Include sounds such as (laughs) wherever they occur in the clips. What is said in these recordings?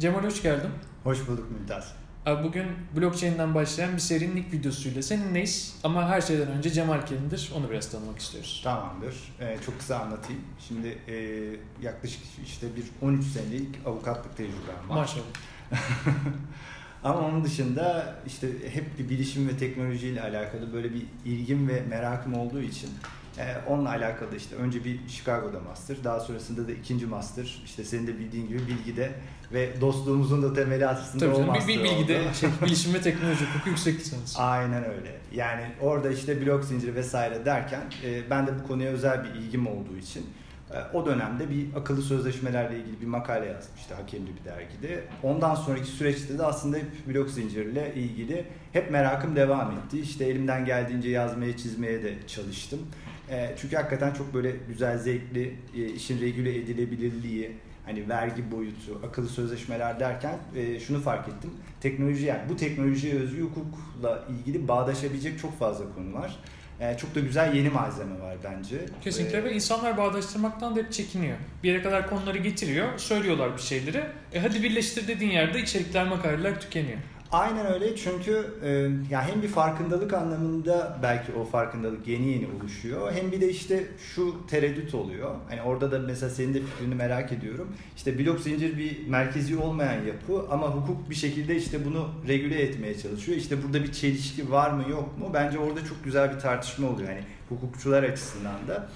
Cemal hoş geldin. Hoş bulduk Mümtaz. Abi bugün blockchain'den başlayan bir serinin ilk videosuyla seninleyiz. Ama her şeyden önce Cemal kimdir onu biraz tanımak istiyoruz. Tamamdır. Ee, çok kısa anlatayım. Şimdi e, yaklaşık işte bir 13 senelik avukatlık tecrübem var. Maşallah. (laughs) Ama onun dışında işte hep bir bilişim ve teknolojiyle alakalı böyle bir ilgim ve merakım olduğu için e, onunla alakalı işte önce bir Chicago'da master, daha sonrasında da ikinci master. İşte senin de bildiğin gibi bilgide ve dostluğumuzun da temeli aslında Tabii o master bir, bir bilgide oldu. şey, (laughs) bilişim ve teknoloji hukuku yüksek lisans. Aynen öyle. Yani orada işte blok zinciri vesaire derken e, ben de bu konuya özel bir ilgim olduğu için o dönemde bir akıllı sözleşmelerle ilgili bir makale yazmıştı hakemli bir dergide. Ondan sonraki süreçte de aslında hep blok zincirle ilgili hep merakım devam etti. İşte elimden geldiğince yazmaya çizmeye de çalıştım. E, çünkü hakikaten çok böyle güzel, zevkli, e, işin regüle edilebilirliği, hani vergi boyutu, akıllı sözleşmeler derken e, şunu fark ettim. Teknoloji yani bu teknolojiye özgü hukukla ilgili bağdaşabilecek çok fazla konu var. E, çok da güzel yeni malzeme var bence. Kesinlikle E, ve insanlar bağdaştırmaktan da hep çekiniyor. Bir yere kadar konuları getiriyor, söylüyorlar bir şeyleri. E hadi birleştir dediğin yerde içerikler, makaleler tükeniyor. Aynen öyle çünkü e, ya hem bir farkındalık anlamında belki o farkındalık yeni yeni oluşuyor hem bir de işte şu tereddüt oluyor. Hani orada da mesela senin de fikrini merak ediyorum. İşte blok zincir bir merkezi olmayan yapı ama hukuk bir şekilde işte bunu regüle etmeye çalışıyor. İşte burada bir çelişki var mı yok mu? Bence orada çok güzel bir tartışma oluyor hani hukukçular açısından da.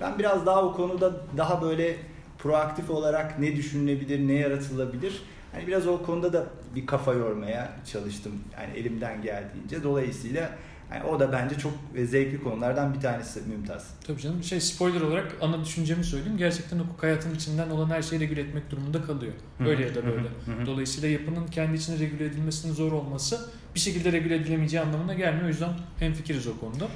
Ben biraz daha o konuda daha böyle proaktif olarak ne düşünülebilir, ne yaratılabilir Hani biraz o konuda da bir kafa yormaya çalıştım. Yani elimden geldiğince. Dolayısıyla yani o da bence çok zevkli konulardan bir tanesi Mümtaz. Tabii canım şey spoiler olarak ana düşüncemi söyleyeyim. Gerçekten hukuk hayatın içinden olan her şeyi regüle etmek durumunda kalıyor. Öyle ya da böyle. Dolayısıyla yapının kendi içinde regüle edilmesinin zor olması bir şekilde regüle edilemeyeceği anlamına gelmiyor. O yüzden hemfikiriz o konuda.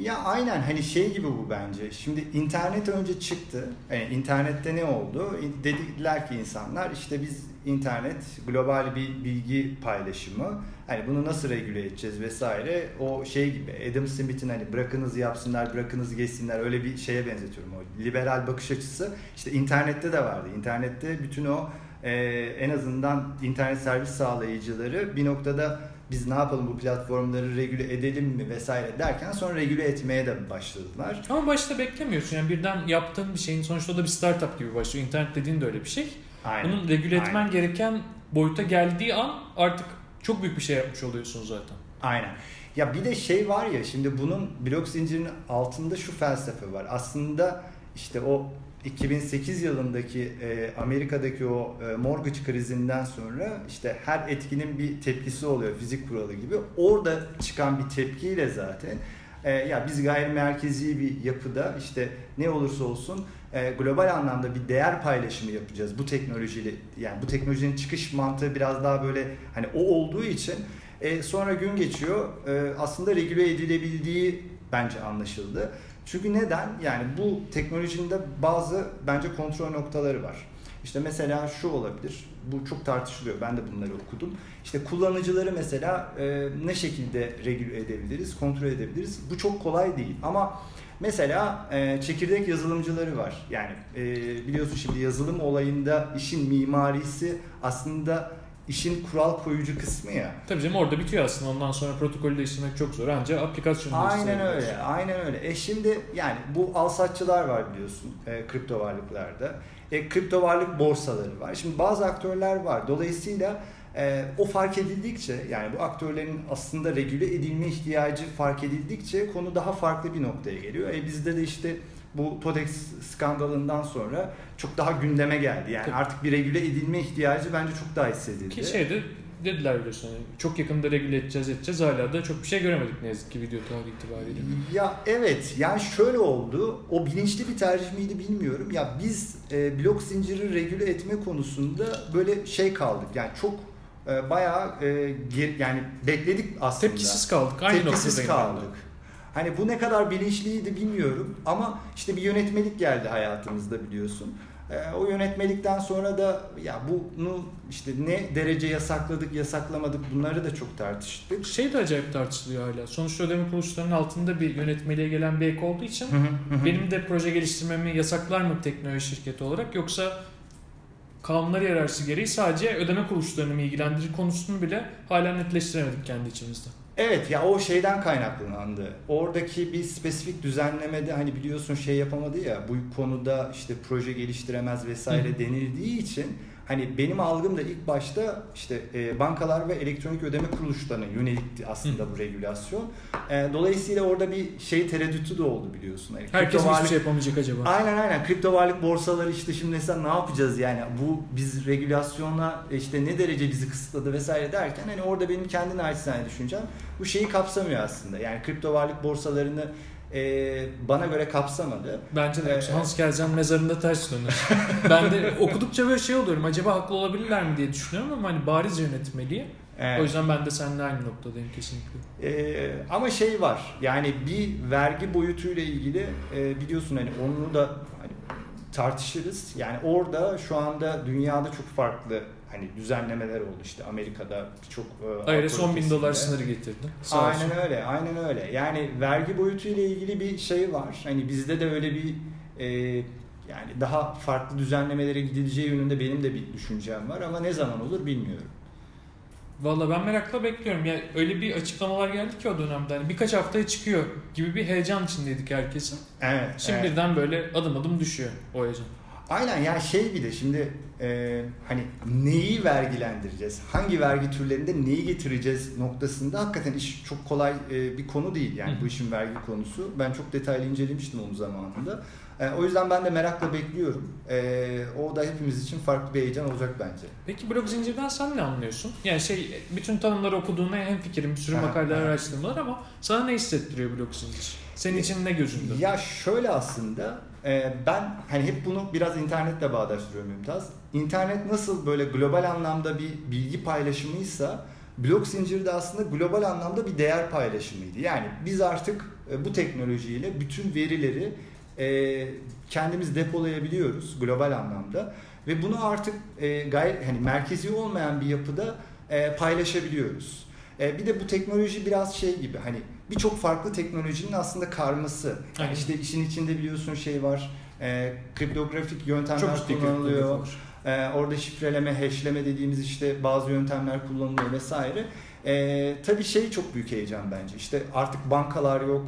Ya aynen hani şey gibi bu bence. Şimdi internet önce çıktı. Yani internette ne oldu? Dediler ki insanlar işte biz internet global bir bilgi paylaşımı. Hani bunu nasıl regüle edeceğiz vesaire. O şey gibi Adam Smith'in hani bırakınız yapsınlar, bırakınız geçsinler öyle bir şeye benzetiyorum. O liberal bakış açısı işte internette de vardı. İnternette bütün o e, en azından internet servis sağlayıcıları bir noktada biz ne yapalım bu platformları regüle edelim mi vesaire derken sonra regüle etmeye de başladılar. Ama başta beklemiyorsun yani birden yaptığın bir şeyin sonuçta da bir startup gibi başlıyor. İnternet dediğin de öyle bir şey. Aynen. Bunun regüle etmen Aynen. gereken boyuta geldiği an artık çok büyük bir şey yapmış oluyorsun zaten. Aynen. Ya bir de şey var ya şimdi bunun blok zincirinin altında şu felsefe var. Aslında işte o 2008 yılındaki e, Amerika'daki o e, mortgage krizinden sonra işte her etkinin bir tepkisi oluyor fizik kuralı gibi. Orada çıkan bir tepkiyle zaten e, ya biz gayrimerkezi bir yapıda işte ne olursa olsun e, global anlamda bir değer paylaşımı yapacağız bu teknolojiyle. Yani bu teknolojinin çıkış mantığı biraz daha böyle hani o olduğu için e, sonra gün geçiyor. E, aslında regüle edilebildiği bence anlaşıldı. Çünkü neden? Yani bu teknolojinin de bazı bence kontrol noktaları var. İşte mesela şu olabilir. Bu çok tartışılıyor. Ben de bunları okudum. İşte kullanıcıları mesela e, ne şekilde regüle edebiliriz, kontrol edebiliriz? Bu çok kolay değil. Ama mesela e, çekirdek yazılımcıları var. Yani e, biliyorsun şimdi yazılım olayında işin mimarisi aslında işin kural koyucu kısmı ya. Tabii canım orada bitiyor aslında. Ondan sonra protokolü değiştirmek çok zor. Ancak aplikasyonu Aynen öyle, aynen öyle. E şimdi yani bu alsatçılar var biliyorsun e, kripto varlıklarda. E, kripto varlık borsaları var. Şimdi bazı aktörler var. Dolayısıyla e, o fark edildikçe yani bu aktörlerin aslında regüle edilme ihtiyacı fark edildikçe konu daha farklı bir noktaya geliyor. E, bizde de işte bu Totex skandalından sonra çok daha gündeme geldi. Yani artık bir regüle edilme ihtiyacı bence çok daha hissedildi. Ki şeyde dediler biliyorsun hani çok yakında regüle edeceğiz edeceğiz hala da çok bir şey göremedik ne yazık ki video tarihi itibariyle. Ya evet yani şöyle oldu o bilinçli bir tercih miydi bilmiyorum ya biz e, blok zinciri regüle etme konusunda böyle şey kaldık yani çok e, bayağı e, ger- yani bekledik aslında. Tepkisiz kaldık. Aynı Tepkisiz kaldık. Hani bu ne kadar bilinçliydi bilmiyorum ama işte bir yönetmelik geldi hayatımızda biliyorsun. E, o yönetmelikten sonra da ya bunu işte ne derece yasakladık yasaklamadık bunları da çok tartıştık. Şey de acayip tartışılıyor hala. Sonuçta ödeme kuruluşlarının altında bir yönetmeliğe gelen bir ek olduğu için benim de proje geliştirmemi yasaklar mı teknoloji şirketi olarak yoksa kanunlar hiyerarşisi gereği sadece ödeme kuruluşlarını mı ilgilendirir konusunu bile hala netleştiremedik kendi içimizde. Evet ya o şeyden kaynaklandı. Oradaki bir spesifik düzenlemede hani biliyorsun şey yapamadı ya bu konuda işte proje geliştiremez vesaire denildiği için hani benim algım da ilk başta işte e, bankalar ve elektronik ödeme kuruluşlarına yönelikti aslında Hı. bu regülasyon. E, dolayısıyla orada bir şey tereddütü de oldu biliyorsun. Yani Herkes varlık, hiçbir şey yapamayacak acaba. Aynen aynen. Kripto varlık borsaları işte şimdi mesela ne yapacağız yani bu biz regülasyonla işte ne derece bizi kısıtladı vesaire derken hani orada benim kendi naçizane düşüncem bu şeyi kapsamıyor aslında. Yani kripto varlık borsalarını e, bana göre kapsamadı. Bence de ee, Hans Kelsen mezarında ters dönür. (laughs) ben de okudukça böyle şey oluyorum. Acaba haklı olabilirler mi diye düşünüyorum ama hani bariz yönetmeliği. Evet. O yüzden ben de seninle aynı noktadayım kesinlikle. Ee, ama şey var yani bir vergi boyutuyla ilgili e, biliyorsun hani onu da hani tartışırız. Yani orada şu anda dünyada çok farklı hani düzenlemeler oldu işte Amerika'da birçok e, 10 bin dolar sınırı getirdi. Sağ aynen olsun. öyle, aynen öyle. Yani vergi boyutu ile ilgili bir şey var. Hani bizde de öyle bir e, yani daha farklı düzenlemelere gidileceği yönünde benim de bir düşüncem var ama ne zaman olur bilmiyorum. Valla ben merakla bekliyorum. Ya öyle bir açıklamalar geldi ki o dönemde. Hani birkaç haftaya çıkıyor gibi bir heyecan içindeydik herkesin. Evet. Şimdi evet. birden böyle adım adım düşüyor o heyecan. Aynen yani şey bir de şimdi e, hani neyi vergilendireceğiz, hangi vergi türlerinde neyi getireceğiz noktasında hakikaten iş çok kolay e, bir konu değil yani bu işin vergi konusu. Ben çok detaylı incelemiştim onun zamanında. E, o yüzden ben de merakla bekliyorum. E, o da hepimiz için farklı bir heyecan olacak bence. Peki blok zincirden sen ne anlıyorsun? Yani şey bütün tanımları okuduğuna hem fikrim, bir sürü makaleler, araştırmalar ama sana ne hissettiriyor blok zincir? Senin için ne gözünde? Ya şöyle aslında e, ben hani hep bunu biraz internetle bağdaştırıyorum Mümtaz. İnternet nasıl böyle global anlamda bir bilgi paylaşımıysa blok zinciri de aslında global anlamda bir değer paylaşımıydı. Yani biz artık e, bu teknolojiyle bütün verileri e, kendimiz depolayabiliyoruz global anlamda ve bunu artık e, gayet hani merkezi olmayan bir yapıda e, paylaşabiliyoruz. E, bir de bu teknoloji biraz şey gibi hani birçok farklı teknolojinin aslında karması. Yani işte işin içinde biliyorsun şey var. E, kriptografik yöntemler Çok kullanılıyor. E, orada şifreleme, hashleme dediğimiz işte bazı yöntemler kullanılıyor vesaire. E, tabii şey çok büyük heyecan bence. İşte artık bankalar yok.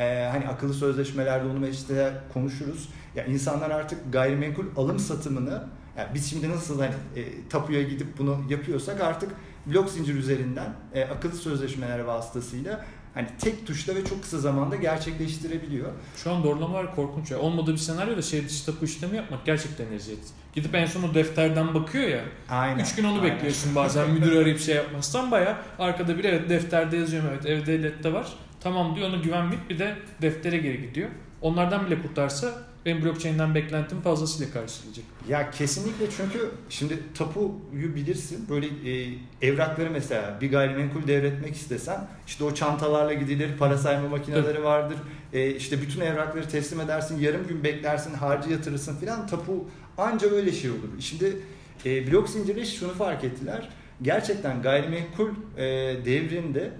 E, hani akıllı sözleşmelerde onu işte konuşuruz. Ya insanlar artık gayrimenkul alım satımını yani biz şimdi nasıl hani e, tapuya gidip bunu yapıyorsak artık blok zincir üzerinden e, akıllı sözleşmeler vasıtasıyla hani tek tuşla ve çok kısa zamanda gerçekleştirebiliyor. Şu an doğrulamalar korkunç ya. Olmadığı bir senaryoda şehir dışı tapu işlemi yapmak gerçekten eziyet. Gidip en son o defterden bakıyor ya. Aynen. Üç gün onu aynen. bekliyorsun bazen (laughs) müdür arayıp şey yapmazsan baya arkada bir evet defterde yazıyorum evet evde devlette var. Tamam diyor ona güvenmeyip bir de deftere geri gidiyor. Onlardan bile kurtarsa benim blockchain'den beklentim fazlasıyla karşılayacak. Ya kesinlikle çünkü şimdi tapuyu bilirsin böyle e, evrakları mesela bir gayrimenkul devretmek istesen işte o çantalarla gidilir para sayma makineleri Tabii. vardır e, işte bütün evrakları teslim edersin yarım gün beklersin harcı yatırırsın filan tapu anca öyle şey olur. Şimdi e, blok zincirde şunu fark ettiler gerçekten gayrimenkul e, devrinde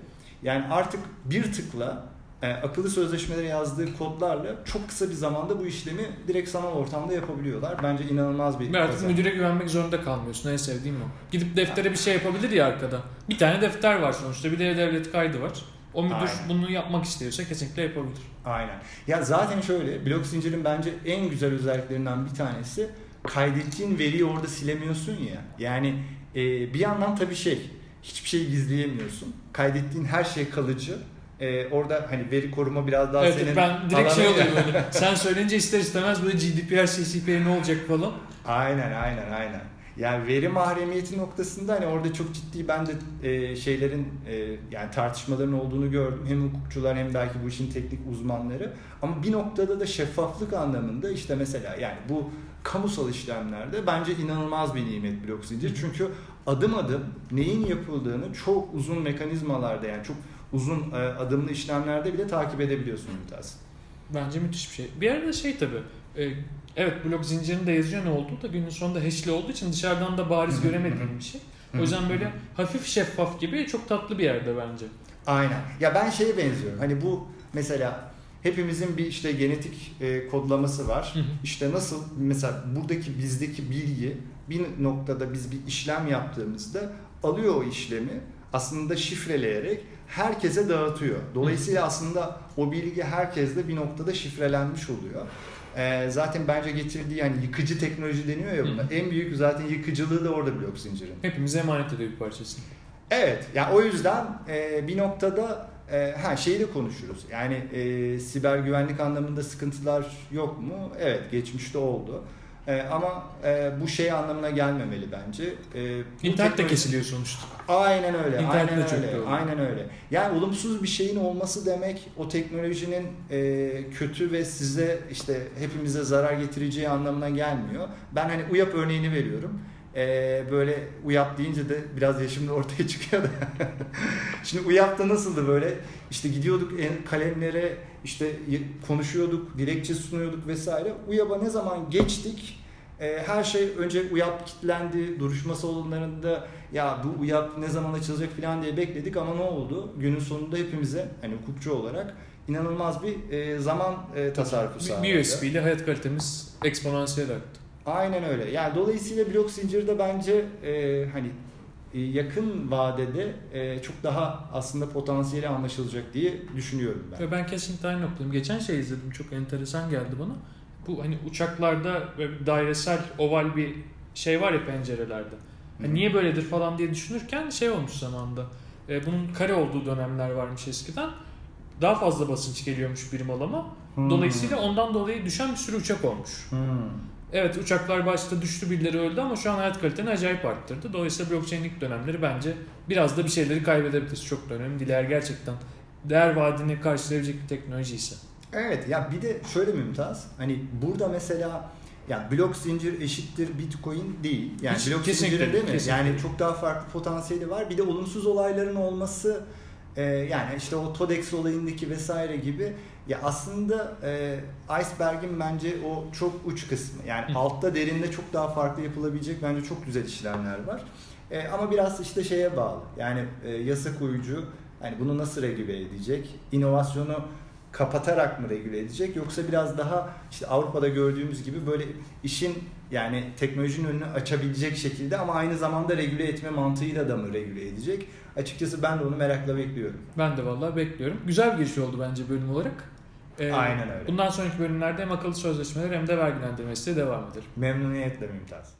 yani artık bir tıkla e, akıllı sözleşmelere yazdığı kodlarla çok kısa bir zamanda bu işlemi direkt sanal ortamda yapabiliyorlar. Bence inanılmaz bir artık müdüre güvenmek zorunda kalmıyorsun. En sevdiğim o. Gidip deftere bir şey yapabilir ya arkada. Bir tane defter var sonuçta. Bir de devlet kaydı var. O müdür Aynen. bunu yapmak istiyorsa kesinlikle yapabilir. Aynen. Ya zaten şöyle blok zincirin bence en güzel özelliklerinden bir tanesi kaydettiğin veriyi orada silemiyorsun ya. Yani e, bir yandan tabii şey hiçbir şey gizleyemiyorsun. Kaydettiğin her şey kalıcı e, orada hani veri koruma biraz daha evet, senin ben direkt şey oluyor böyle. (laughs) Sen söyleyince ister istemez böyle GDPR, CCPR ne olacak falan. Aynen aynen aynen. Yani veri mahremiyeti noktasında hani orada çok ciddi ben de e, şeylerin e, yani tartışmaların olduğunu gördüm. Hem hukukçular hem belki bu işin teknik uzmanları. Ama bir noktada da şeffaflık anlamında işte mesela yani bu kamusal işlemlerde bence inanılmaz bir nimet blok zincir. Çünkü adım adım neyin yapıldığını çok uzun mekanizmalarda yani çok uzun e, adımlı işlemlerde bile takip edebiliyorsun Mümtaz. Bence müthiş bir şey. Bir arada şey tabi e, evet blok zincirinde yazıyor ne olduğu da günün sonunda hashli olduğu için dışarıdan da bariz göremediğim bir şey. O yüzden böyle hafif şeffaf gibi çok tatlı bir yerde bence. Aynen. Ya ben şeye benziyorum. Hani bu mesela hepimizin bir işte genetik e, kodlaması var. İşte nasıl mesela buradaki bizdeki bilgi bir noktada biz bir işlem yaptığımızda alıyor o işlemi aslında şifreleyerek herkese dağıtıyor. Dolayısıyla aslında o bilgi herkeste bir noktada şifrelenmiş oluyor. Ee, zaten bence getirdiği yani yıkıcı teknoloji deniyor ya buna. En büyük zaten yıkıcılığı da orada blok zincirin. Hepimize emanet ediyor bir parçasını. Evet. Yani o yüzden e, bir noktada e, ha şeyi de konuşuruz. Yani e, siber güvenlik anlamında sıkıntılar yok mu? Evet, geçmişte oldu. E, ama e, bu şey anlamına gelmemeli bence. E, İnternet de kesiliyor sonuçta. Aynen öyle. İnternet aynen öyle. doğru. Aynen öyle. Yani olumsuz bir şeyin olması demek o teknolojinin e, kötü ve size işte hepimize zarar getireceği anlamına gelmiyor. Ben hani UYAP örneğini veriyorum. E, böyle UYAP deyince de biraz yaşımda ortaya çıkıyor da. (laughs) Şimdi UYAP'ta nasıldı böyle? İşte gidiyorduk kalemlere işte konuşuyorduk, dilekçe sunuyorduk vesaire. UYAP'a ne zaman geçtik? E, her şey önce UYAP kilitlendi, duruşma salonlarında ya bu UYAP ne zaman açılacak falan diye bekledik ama ne oldu? Günün sonunda hepimize hani hukukçu olarak inanılmaz bir e, zaman e, tasarrufu sağladı. Bir USB ile hayat kalitemiz eksponansiyel arttı. Aynen öyle. Yani dolayısıyla blok zincirde bence e, hani e, yakın vadede e, çok daha aslında potansiyeli anlaşılacak diye düşünüyorum ben. Ve ben kesinlikle aynı noktadayım. Geçen şey izledim çok enteresan geldi bana. Bu hani uçaklarda dairesel oval bir şey var ya pencerelerde. Hani niye böyledir falan diye düşünürken şey olmuş zamanda. E, bunun kare olduğu dönemler varmış eskiden. Daha fazla basınç geliyormuş birim alama. Hmm. Dolayısıyla ondan dolayı düşen bir sürü uçak olmuş. Hmm. Evet uçaklar başta düştü birileri öldü ama şu an hayat kaliteni acayip arttırdı. Dolayısıyla blockchain ilk dönemleri bence biraz da bir şeyleri kaybedebiliriz. Çok da önemli değil eğer gerçekten değer vaadini karşılayabilecek bir teknoloji ise. Evet ya bir de şöyle Mümtaz hani burada mesela ya blok zincir eşittir bitcoin değil. Yani Hiç- blok zinciri değil mi? kesinlikle. Yani çok daha farklı potansiyeli var. Bir de olumsuz olayların olması e, yani işte o Todex olayındaki vesaire gibi ya aslında e, iceberg'in bence o çok uç kısmı. Yani Hı. altta derinde çok daha farklı yapılabilecek bence çok güzel işlemler var. E, ama biraz işte şeye bağlı. Yani e, yasa koyucu hani bunu nasıl regüle edecek? İnovasyonu kapatarak mı regüle edecek yoksa biraz daha işte Avrupa'da gördüğümüz gibi böyle işin yani teknolojinin önünü açabilecek şekilde ama aynı zamanda regüle etme mantığıyla da mı regüle edecek? Açıkçası ben de onu merakla bekliyorum. Ben de vallahi bekliyorum. Güzel bir giriş oldu bence bölüm olarak. Ee, Aynen öyle. Bundan sonraki bölümlerde hem akıllı sözleşmeler hem de vergilendirmesi de devam eder. Memnuniyetle Mümtaz.